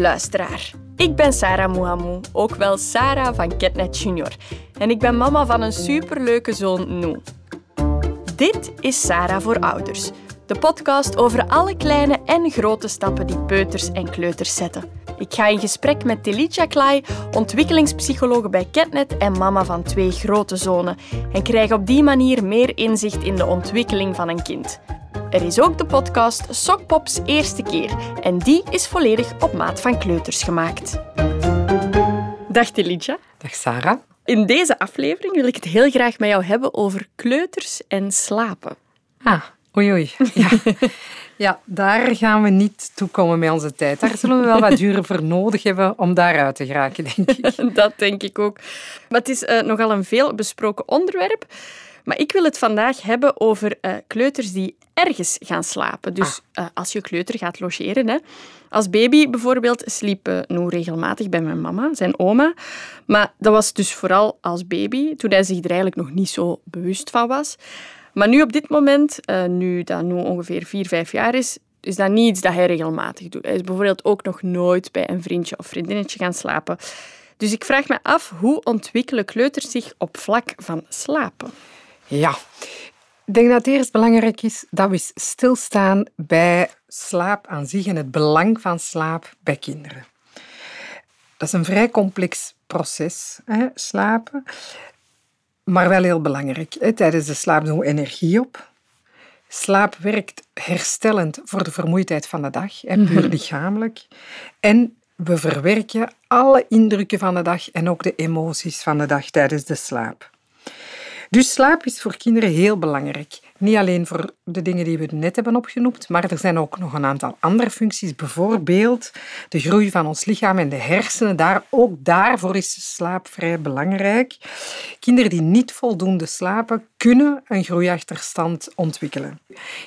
luisteraar. Ik ben Sarah Mouhamou, ook wel Sarah van Ketnet Junior. En ik ben mama van een superleuke zoon, Nou. Dit is Sarah voor Ouders, de podcast over alle kleine en grote stappen die peuters en kleuters zetten. Ik ga in gesprek met Telicia Klai, ontwikkelingspsychologe bij Ketnet en mama van twee grote zonen, en krijg op die manier meer inzicht in de ontwikkeling van een kind. Er is ook de podcast Sokpops Eerste Keer en die is volledig op maat van kleuters gemaakt. Dag Telicia. Dag Sarah. In deze aflevering wil ik het heel graag met jou hebben over kleuters en slapen. Ah, oei oei. Ja. ja, daar gaan we niet toe komen met onze tijd. Daar zullen we wel wat duren voor nodig hebben om daaruit te geraken, denk ik. Dat denk ik ook. Maar het is uh, nogal een veel besproken onderwerp. Maar ik wil het vandaag hebben over uh, kleuters die ergens gaan slapen. Dus uh, als je kleuter gaat logeren. Hè. Als baby bijvoorbeeld sliep uh, Noor regelmatig bij mijn mama, zijn oma. Maar dat was dus vooral als baby, toen hij zich er eigenlijk nog niet zo bewust van was. Maar nu op dit moment, nu dat Noor ongeveer 4, 5 jaar is, is dat niet iets dat hij regelmatig doet. Hij is bijvoorbeeld ook nog nooit bij een vriendje of vriendinnetje gaan slapen. Dus ik vraag me af, hoe ontwikkelen kleuters zich op vlak van slapen? Ja, ik denk dat het eerst belangrijk is dat we stilstaan bij slaap aan zich en het belang van slaap bij kinderen. Dat is een vrij complex proces, hè, slapen, maar wel heel belangrijk. Hè. Tijdens de slaap doen we energie op. Slaap werkt herstellend voor de vermoeidheid van de dag, hè, puur lichamelijk. En we verwerken alle indrukken van de dag en ook de emoties van de dag tijdens de slaap. Dus slaap is voor kinderen heel belangrijk. Niet alleen voor de dingen die we net hebben opgenoemd, maar er zijn ook nog een aantal andere functies. Bijvoorbeeld de groei van ons lichaam en de hersenen. Daar, ook daarvoor is slaap vrij belangrijk. Kinderen die niet voldoende slapen, kunnen een groeiachterstand ontwikkelen.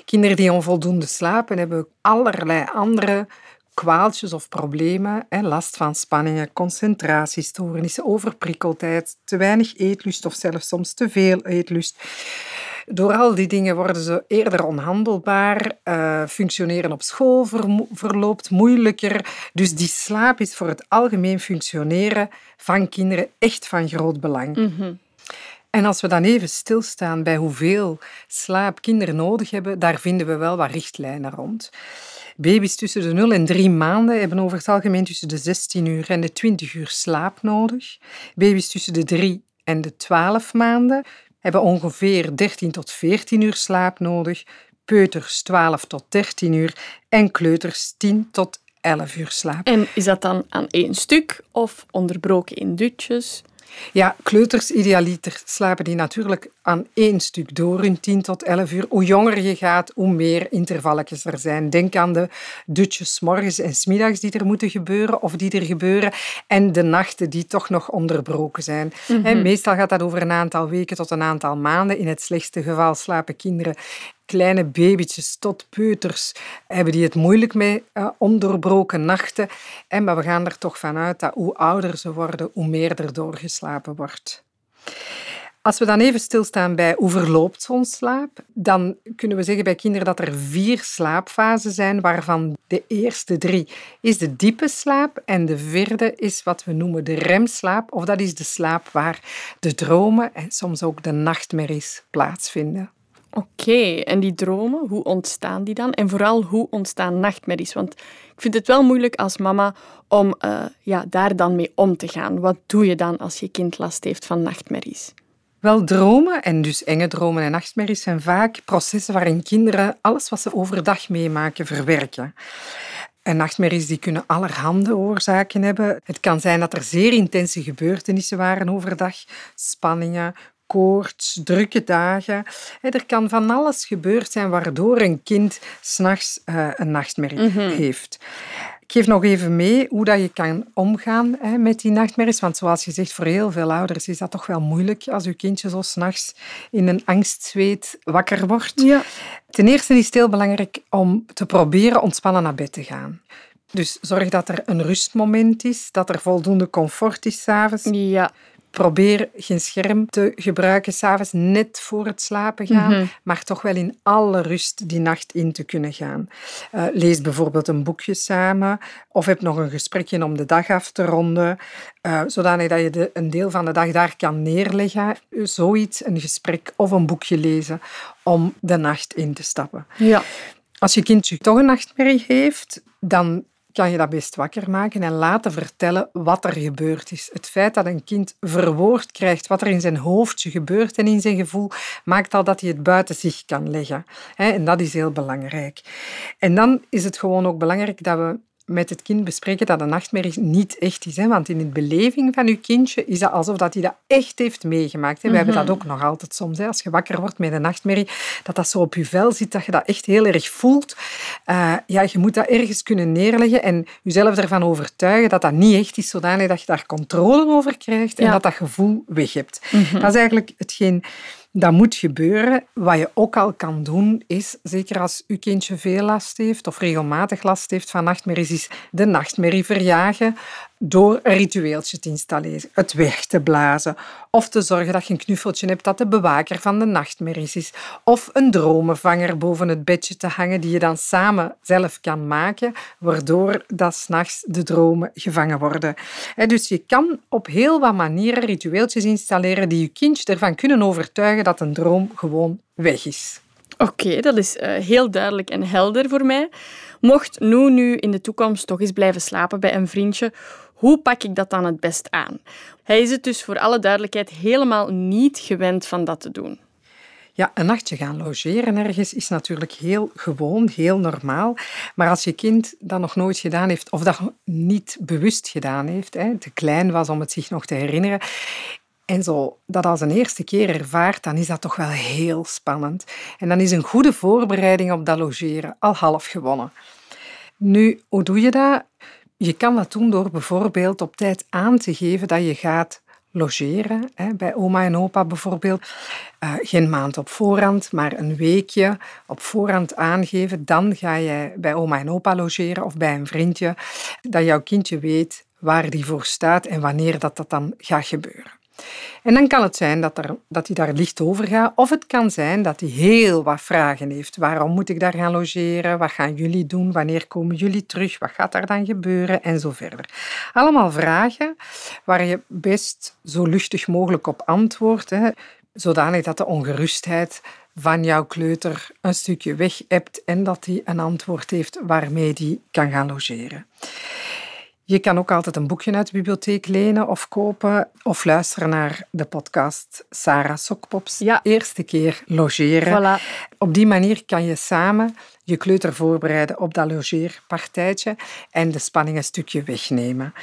Kinderen die onvoldoende slapen, hebben allerlei andere kwaaltjes of problemen, last van spanningen, concentratiestoornissen, overprikkeldheid, te weinig eetlust of zelfs soms te veel eetlust. Door al die dingen worden ze eerder onhandelbaar, uh, functioneren op school verloopt moeilijker. Dus die slaap is voor het algemeen functioneren van kinderen echt van groot belang. Mhm. En als we dan even stilstaan bij hoeveel slaap kinderen nodig hebben, daar vinden we wel wat richtlijnen rond. Baby's tussen de 0 en 3 maanden hebben over het algemeen tussen de 16 uur en de 20 uur slaap nodig. Baby's tussen de 3 en de 12 maanden hebben ongeveer 13 tot 14 uur slaap nodig. Peuters 12 tot 13 uur en kleuters 10 tot 11 uur slaap. En is dat dan aan één stuk of onderbroken in dutjes? Ja, kleuters idealiter slapen die natuurlijk aan één stuk door hun 10 tot 11 uur. Hoe jonger je gaat, hoe meer intervalletjes er zijn. Denk aan de dutjes morgens en smiddags die er moeten gebeuren of die er gebeuren en de nachten die toch nog onderbroken zijn. Mm Meestal gaat dat over een aantal weken tot een aantal maanden. In het slechtste geval slapen kinderen kleine babytjes tot peuters hebben die het moeilijk met uh, ondoorbroken nachten. En, maar we gaan er toch vanuit dat hoe ouder ze worden, hoe meer er doorgeslapen wordt. Als we dan even stilstaan bij hoe verloopt zo'n slaap, dan kunnen we zeggen bij kinderen dat er vier slaapfasen zijn, waarvan de eerste drie is de diepe slaap en de vierde is wat we noemen de remslaap, of dat is de slaap waar de dromen en soms ook de nachtmerries plaatsvinden. Oké, en die dromen, hoe ontstaan die dan? En vooral, hoe ontstaan nachtmerries? Want ik vind het wel moeilijk als mama om uh, ja, daar dan mee om te gaan. Wat doe je dan als je kind last heeft van nachtmerries? Wel, dromen, en dus enge dromen en nachtmerries, zijn vaak processen waarin kinderen alles wat ze overdag meemaken verwerken. En nachtmerries die kunnen allerhande oorzaken hebben. Het kan zijn dat er zeer intense gebeurtenissen waren overdag, spanningen, koorts, drukke dagen. Er kan van alles gebeurd zijn waardoor een kind s'nachts uh, een nachtmerrie mhm. heeft. Ik geef nog even mee hoe dat je kan omgaan met die nachtmerries. Want zoals je zegt, voor heel veel ouders is dat toch wel moeilijk als je kindje zo s'nachts in een angstzweet wakker wordt. Ja. Ten eerste is het heel belangrijk om te proberen ontspannen naar bed te gaan. Dus zorg dat er een rustmoment is, dat er voldoende comfort is s'avonds. Ja. Probeer geen scherm te gebruiken s'avonds net voor het slapen gaan, Mhm. maar toch wel in alle rust die nacht in te kunnen gaan. Eh, lees bijvoorbeeld een boekje samen of heb nog een gesprekje om de dag af te ronden, eh, zodanig dat je de, een deel van de dag daar kan neerleggen. Zoiets, een gesprek of een boekje lezen om de nacht in te stappen. Ja. Als je kindje toch een nachtmerrie heeft, dan kan je dat best wakker maken en laten vertellen wat er gebeurd is. Het feit dat een kind verwoord krijgt wat er in zijn hoofdje gebeurt en in zijn gevoel, maakt al dat hij het buiten zich kan leggen. En dat is heel belangrijk. En dan is het gewoon ook belangrijk dat we met het kind bespreken dat een nachtmerrie niet echt is. Hè? Want in de beleving van je kindje is dat alsof dat hij dat echt heeft meegemaakt. Hè? We hebben dat ook nog altijd soms. Hè? Als je wakker wordt met een nachtmerrie, dat dat zo op je vel zit, dat je dat echt heel erg voelt. Uh, ja, je moet dat ergens kunnen neerleggen en jezelf ervan overtuigen dat dat niet echt is, zodanig dat je daar controle over krijgt en Ja. dat dat gevoel weg hebt. Dat is eigenlijk hetgeen dat moet gebeuren. Wat je ook al kan doen, is, zeker als uw kindje veel last heeft of regelmatig last heeft van nachtmerries, is de nachtmerrie verjagen door een ritueeltje te installeren, het weg te blazen of te zorgen dat je een knuffeltje hebt dat de bewaker van de nachtmerries is of een dromenvanger boven het bedje te hangen die je dan samen zelf kan maken, waardoor dat s'nachts de dromen gevangen worden. Dus je kan op heel wat manieren ritueeltjes installeren die je kindje ervan kunnen overtuigen dat een droom gewoon weg is. Oké, dat is eh, heel duidelijk en helder voor mij. Mocht Noe nu in de toekomst toch eens blijven slapen bij een vriendje, hoe pak ik dat dan het best aan? Hij is het dus voor alle duidelijkheid helemaal niet gewend van dat te doen. Ja, een nachtje gaan logeren ergens is natuurlijk heel gewoon, heel normaal. Maar als je kind dat nog nooit gedaan heeft of dat niet bewust gedaan heeft, hè, te klein was om het zich nog te herinneren, en zo dat als een eerste keer ervaart, dan is dat toch wel heel spannend. En dan is een goede voorbereiding op dat logeren al half gewonnen. Nu, hoe doe je dat? Je kan dat doen door bijvoorbeeld op tijd aan te geven dat je gaat logeren. Hè, bij oma en opa bijvoorbeeld. Uh, geen maand op voorhand, maar een weekje op voorhand aangeven. Dan ga jij bij oma en opa logeren of bij een vriendje. Dat jouw kindje weet waar die voor staat en wanneer dat, dat dan gaat gebeuren. En dan kan het zijn dat, er, dat hij daar licht over gaat, of het kan zijn dat hij heel wat vragen heeft. Waarom moet ik daar gaan logeren? Wat gaan jullie doen? Wanneer komen jullie terug? Wat gaat daar dan gebeuren? En zo verder. Allemaal vragen waar je best zo luchtig mogelijk op antwoordt, zodanig dat de ongerustheid van jouw kleuter een stukje weg hebt en dat hij een antwoord heeft waarmee hij kan gaan logeren. Je kan ook altijd een boekje uit de bibliotheek lenen of kopen of luisteren naar de podcast Sarah Sokpops. Ja. Eerste keer logeren. Voilà. Op die manier kan je samen je kleuter voorbereiden op dat logeerpartijtje en de spanning een stukje wegnemen.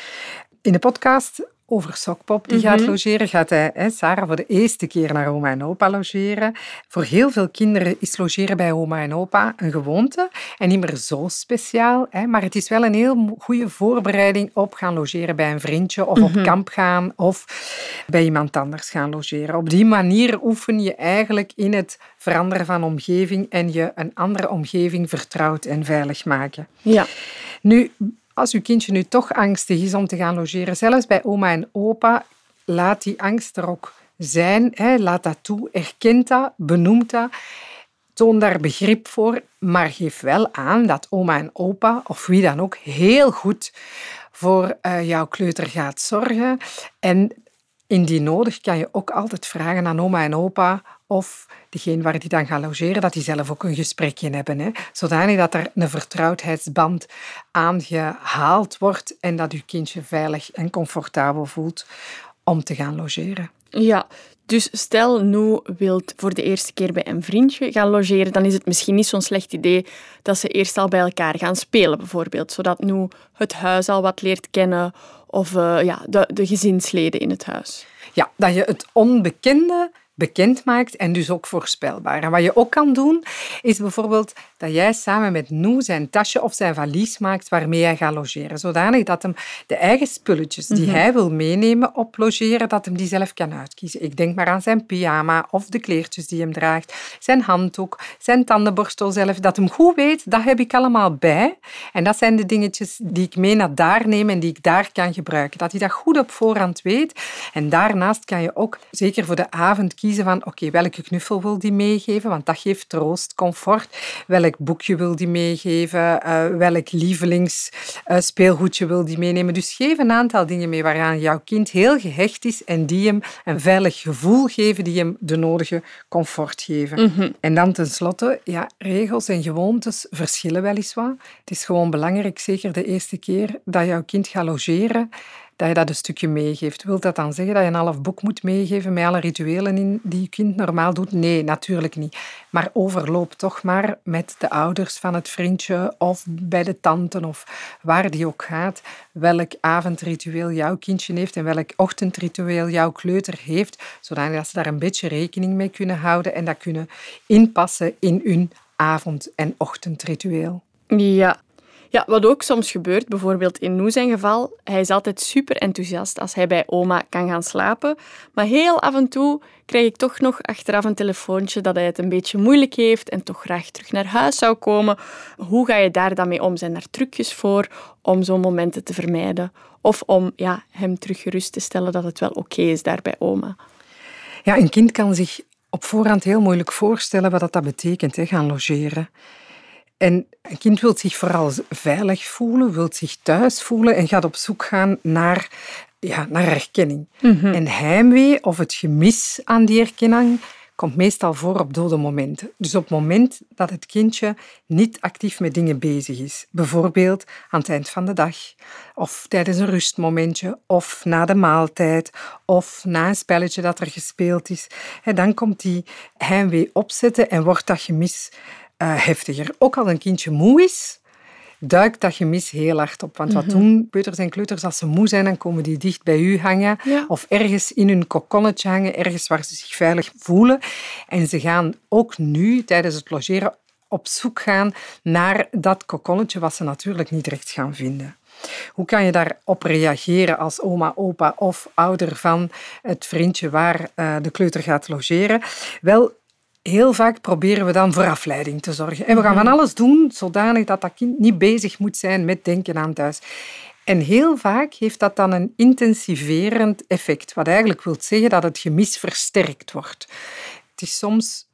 In de podcast over Sokpop, die gaat logeren, gaat hij, hè, Sarah, voor de eerste keer naar oma en opa logeren. Voor heel veel kinderen is logeren bij oma en opa een gewoonte en niet meer zo speciaal. Hè, maar het is wel een heel goede voorbereiding op gaan logeren bij een vriendje of op kamp gaan of bij iemand anders gaan logeren. Op die manier oefen je eigenlijk in het veranderen van omgeving en je een andere omgeving vertrouwd en veilig maken. Ja. Nu, als uw kindje nu toch angstig is om te gaan logeren, zelfs bij oma en opa, laat die angst er ook zijn. Hè. Laat dat toe, erkent dat, benoemt dat. Toon daar begrip voor, maar geef wel aan dat oma en opa, of wie dan ook, heel goed voor uh, jouw kleuter gaat zorgen. En indien nodig kan je ook altijd vragen aan oma en opa of degene waar die dan gaat logeren, dat die zelf ook een gesprekje hebben. Hè? Zodanig dat er een vertrouwdheidsband aangehaald wordt en dat je kindje veilig en comfortabel voelt om te gaan logeren. Ja, dus stel Noe wilt voor de eerste keer bij een vriendje gaan logeren, dan is het misschien niet zo'n slecht idee dat ze eerst al bij elkaar gaan spelen, bijvoorbeeld. Zodat Noe het huis al wat leert kennen of uh, ja, de, de gezinsleden in het huis. Ja, dat je het onbekende bekend maakt en dus ook voorspelbaar. En wat je ook kan doen, is bijvoorbeeld dat jij samen met Noe zijn tasje of zijn valies maakt waarmee hij gaat logeren. Zodanig dat hem de eigen spulletjes die Mhm. hij wil meenemen op logeren, dat hem die zelf kan uitkiezen. Ik denk maar aan zijn pyjama of de kleertjes die hem draagt, zijn handdoek, zijn tandenborstel zelf. Dat hem goed weet, dat heb ik allemaal bij. En dat zijn de dingetjes die ik mee naar daar neem en die ik daar kan gebruiken. Dat hij dat goed op voorhand weet. En daarnaast kan je ook zeker voor de avond kiezen van oké, welke knuffel wil die meegeven? Want dat geeft troost, comfort. Welk boekje wil die meegeven? Eh, welk lievelingsspeelgoedje wil die meenemen? Dus geef een aantal dingen mee waaraan jouw kind heel gehecht is en die hem een veilig gevoel geven, die hem de nodige comfort geven. En dan tenslotte, ja, regels en gewoontes verschillen weliswaar. Het is gewoon belangrijk, zeker de eerste keer dat jouw kind gaat logeren, dat je dat een stukje meegeeft. Wil dat dan zeggen dat je een half boek moet meegeven met alle rituelen in die je kind normaal doet? Nee, natuurlijk niet. Maar overloop toch maar met de ouders van het vriendje of bij de tante of waar die ook gaat, welk avondritueel jouw kindje heeft en welk ochtendritueel jouw kleuter heeft, zodat ze daar een beetje rekening mee kunnen houden en dat kunnen inpassen in hun avond- en ochtendritueel. Ja. Ja, wat ook soms gebeurt, bijvoorbeeld in Noe zijn geval, hij is altijd super enthousiast als hij bij oma kan gaan slapen. Maar heel af en toe krijg ik toch nog achteraf een telefoontje dat hij het een beetje moeilijk heeft en toch graag terug naar huis zou komen. Hoe ga je daar dan mee om? Zijn er trucjes voor om zo'n momenten te vermijden? Of om ja, hem terug gerust te stellen dat het wel oké is daar bij oma? Ja, een kind kan zich op voorhand heel moeilijk voorstellen wat dat betekent, hè, gaan logeren. En een kind wil zich vooral veilig voelen, wil zich thuis voelen en gaat op zoek gaan naar, ja, naar herkenning. En heimwee of het gemis aan die herkenning komt meestal voor op dode momenten. Dus op het moment dat het kindje niet actief met dingen bezig is. Bijvoorbeeld aan het eind van de dag, of tijdens een rustmomentje, of na de maaltijd, of na een spelletje dat er gespeeld is. Dan komt die heimwee opzetten en wordt dat gemis eh, heftiger. Ook als een kindje moe is, duikt dat gemis heel hard op. Want wat doen peuters en kleuters als ze moe zijn, dan komen die dicht bij u hangen Ja. of ergens in hun kokonnetje hangen, ergens waar ze zich veilig voelen. En ze gaan ook nu tijdens het logeren op zoek gaan naar dat kokonnetje wat ze natuurlijk niet recht gaan vinden. Hoe kan je daarop reageren als oma, opa of ouder van het vriendje waar eh, de kleuter gaat logeren? Wel, heel vaak proberen we dan voor afleiding te zorgen. En we gaan van alles doen zodanig dat dat kind niet bezig moet zijn met denken aan thuis. En heel vaak heeft dat dan een intensiverend effect, wat eigenlijk wil zeggen dat het gemis versterkt wordt. Het is soms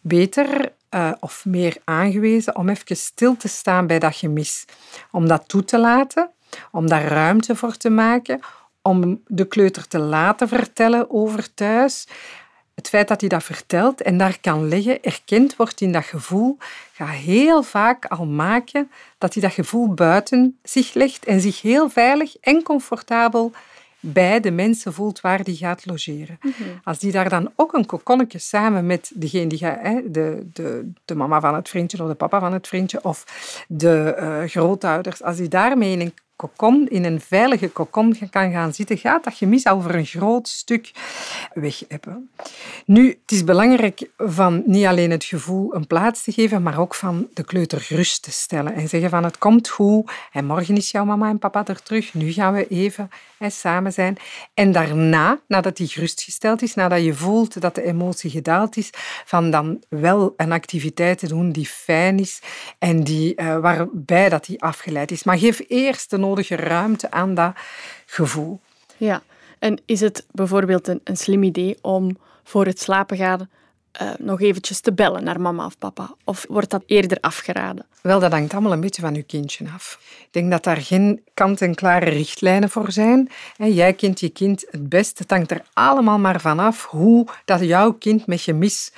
beter eh, of meer aangewezen om even stil te staan bij dat gemis. Om dat toe te laten, om daar ruimte voor te maken, om de kleuter te laten vertellen over thuis. Het feit dat hij dat vertelt en daar kan leggen, erkend wordt in dat gevoel, gaat heel vaak al maken dat hij dat gevoel buiten zich legt en zich heel veilig en comfortabel bij de mensen voelt waar die gaat logeren. Als die daar dan ook een kokonnetje samen met degene die gaat, hè, de, de, de mama van het vriendje of de papa van het vriendje of de eh, grootouders, als die daarmee in een kokon, in een veilige kokon kan gaan zitten, gaat dat gemis al voor een groot stuk weg hebben. Nu, het is belangrijk van niet alleen het gevoel een plaats te geven, maar ook van de kleuter gerust te stellen en zeggen van het komt goed en morgen is jouw mama en papa er terug, nu gaan we even hè, samen zijn. En daarna, nadat die gerustgesteld is, nadat je voelt dat de emotie gedaald is, van dan wel een activiteit te doen die fijn is en die, uh, waarbij dat die afgeleid is. Maar geef eerst de nodige ruimte aan dat gevoel. Ja, en is het bijvoorbeeld een, een slim idee om voor het slapen gaan uh, nog eventjes te bellen naar mama of papa? Of wordt dat eerder afgeraden? Wel, dat hangt allemaal een beetje van je kindje af. Ik denk dat daar geen kant-en-klare richtlijnen voor zijn. Jij kent je kind het best. Het hangt er allemaal maar vanaf hoe dat jouw kind met gemis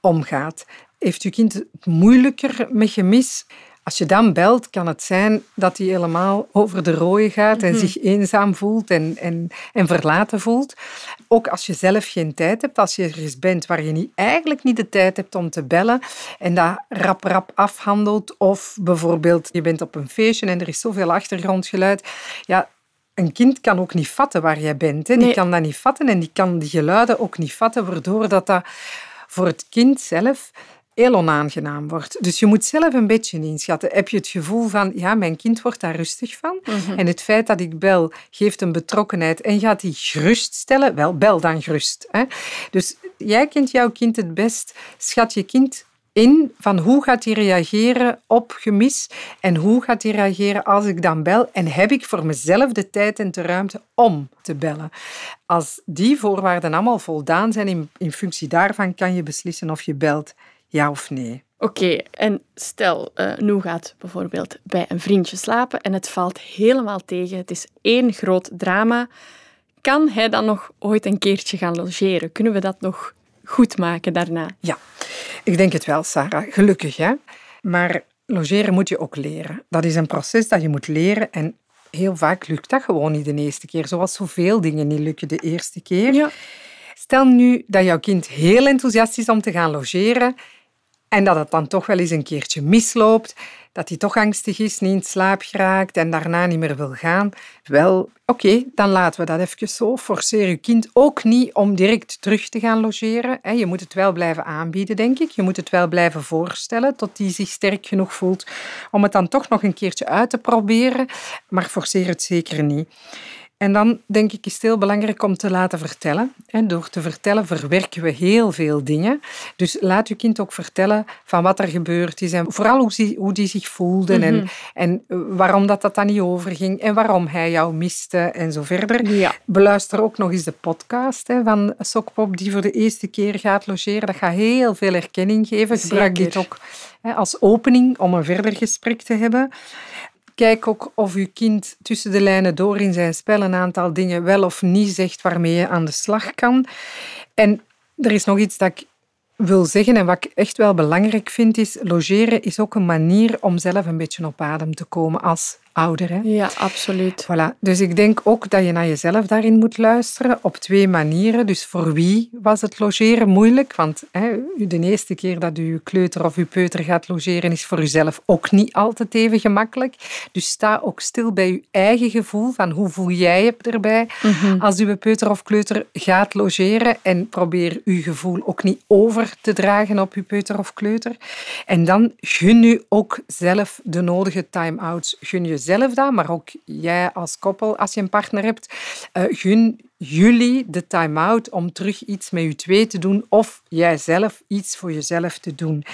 omgaat. Heeft je kind het moeilijker met gemis? Als je dan belt, kan het zijn dat hij helemaal over de rooien gaat en zich eenzaam voelt en, en, en verlaten voelt. Ook als je zelf geen tijd hebt, als je ergens bent waar je niet, eigenlijk niet de tijd hebt om te bellen en dat rap rap afhandelt. Of bijvoorbeeld, je bent op een feestje en er is zoveel achtergrondgeluid. Ja, een kind kan ook niet vatten waar jij bent. Hè. Die Nee. kan dat niet vatten en die kan die geluiden ook niet vatten, waardoor dat, dat voor het kind zelf heel onaangenaam wordt. Dus je moet zelf een beetje inschatten. Heb je het gevoel van, ja, mijn kind wordt daar rustig van. Mhm. En het feit dat ik bel, geeft een betrokkenheid en gaat die geruststellen. Wel, bel dan gerust. Hè? Dus jij kent jouw kind het best. Schat je kind in van hoe gaat hij reageren op gemis en hoe gaat hij reageren als ik dan bel en heb ik voor mezelf de tijd en de ruimte om te bellen. Als die voorwaarden allemaal voldaan zijn, in, in functie daarvan kan je beslissen of je belt ja of nee. Oké, en stel, uh, Nu gaat bijvoorbeeld bij een vriendje slapen en het valt helemaal tegen. Het is één groot drama. Kan hij dan nog ooit een keertje gaan logeren? Kunnen we dat nog goed maken daarna? Ja, ik denk het wel, Sarah. Gelukkig, hè? Maar logeren moet je ook leren. Dat is een proces dat je moet leren en heel vaak lukt dat gewoon niet de eerste keer. Zoals zoveel dingen niet lukken de eerste keer. Ja. Stel nu dat jouw kind heel enthousiast is om te gaan logeren en dat het dan toch wel eens een keertje misloopt, dat hij toch angstig is, niet in slaap geraakt en daarna niet meer wil gaan. Wel, oké, dan laten we dat even zo. Forceer je kind ook niet om direct terug te gaan logeren. Je moet het wel blijven aanbieden, denk ik. Je moet het wel blijven voorstellen tot hij zich sterk genoeg voelt om het dan toch nog een keertje uit te proberen. Maar forceer het zeker niet. En dan denk ik is het heel belangrijk om te laten vertellen. En door te vertellen verwerken we heel veel dingen. Dus laat je kind ook vertellen van wat er gebeurd is en vooral hoe die, hoe die zich voelde en, Mhm. en waarom dat, dat dan niet overging en waarom hij jou miste en zo verder. Ja. Beluister ook nog eens de podcast hè, van Sokpop die voor de eerste keer gaat logeren. Dat gaat heel veel erkenning geven. Gebruik dit ook hè, als opening om een verder gesprek te hebben. Kijk ook of uw kind tussen de lijnen door in zijn spel een aantal dingen wel of niet zegt waarmee je aan de slag kan. En er is nog iets dat ik wil zeggen en wat ik echt wel belangrijk vind, is logeren is ook een manier om zelf een beetje op adem te komen als ouder. Hè? Ja, absoluut. Voilà. Dus ik denk ook dat je naar jezelf daarin moet luisteren op twee manieren. Dus voor wie was het logeren moeilijk? Want hè, de eerste keer dat u kleuter of uw peuter gaat logeren is voor uzelf ook niet altijd even gemakkelijk. Dus sta ook stil bij uw eigen gevoel van hoe voel jij je erbij als uw peuter of kleuter gaat logeren en probeer uw gevoel ook niet over te dragen op uw peuter of kleuter. En dan gun u ook zelf de nodige time-outs. Gun jezelf dat, maar ook jij als koppel, als je een partner hebt, eh, gun jullie de time-out om terug iets met je twee te doen of jijzelf iets voor jezelf te doen.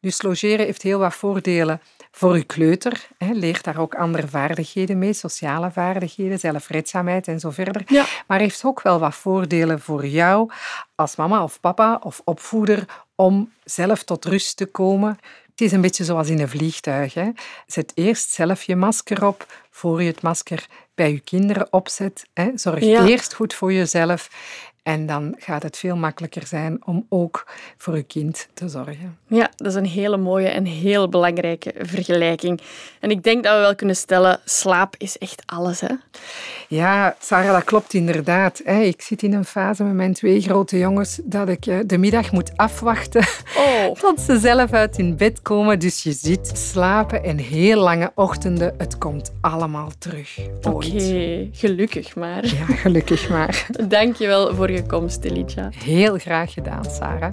Dus logeren heeft heel wat voordelen voor je kleuter. Hè. Leert daar ook andere vaardigheden mee, sociale vaardigheden, zelfredzaamheid en zo verder. Ja. Maar heeft ook wel wat voordelen voor jou als mama of papa of opvoeder om zelf tot rust te komen. Het is een beetje zoals in een vliegtuig. Hè. Zet eerst zelf je masker op voor je het masker bij je kinderen opzet. Hè. Zorg Ja. eerst goed voor jezelf en dan gaat het veel makkelijker zijn om ook voor je kind te zorgen. Ja, dat is een hele mooie en heel belangrijke vergelijking. En ik denk dat we wel kunnen stellen, slaap is echt alles. Hè? Ja, Sarah, dat klopt inderdaad. Ik zit in een fase met mijn twee grote jongens dat ik eh, de middag moet afwachten Oh, tot ze zelf uit hun bed komen. Dus je ziet slapen en heel lange ochtenden. Het komt allemaal terug. oké. Gelukkig maar. Ja, gelukkig maar. Dank je wel voor je komst, Elitja. Heel graag gedaan, Sarah.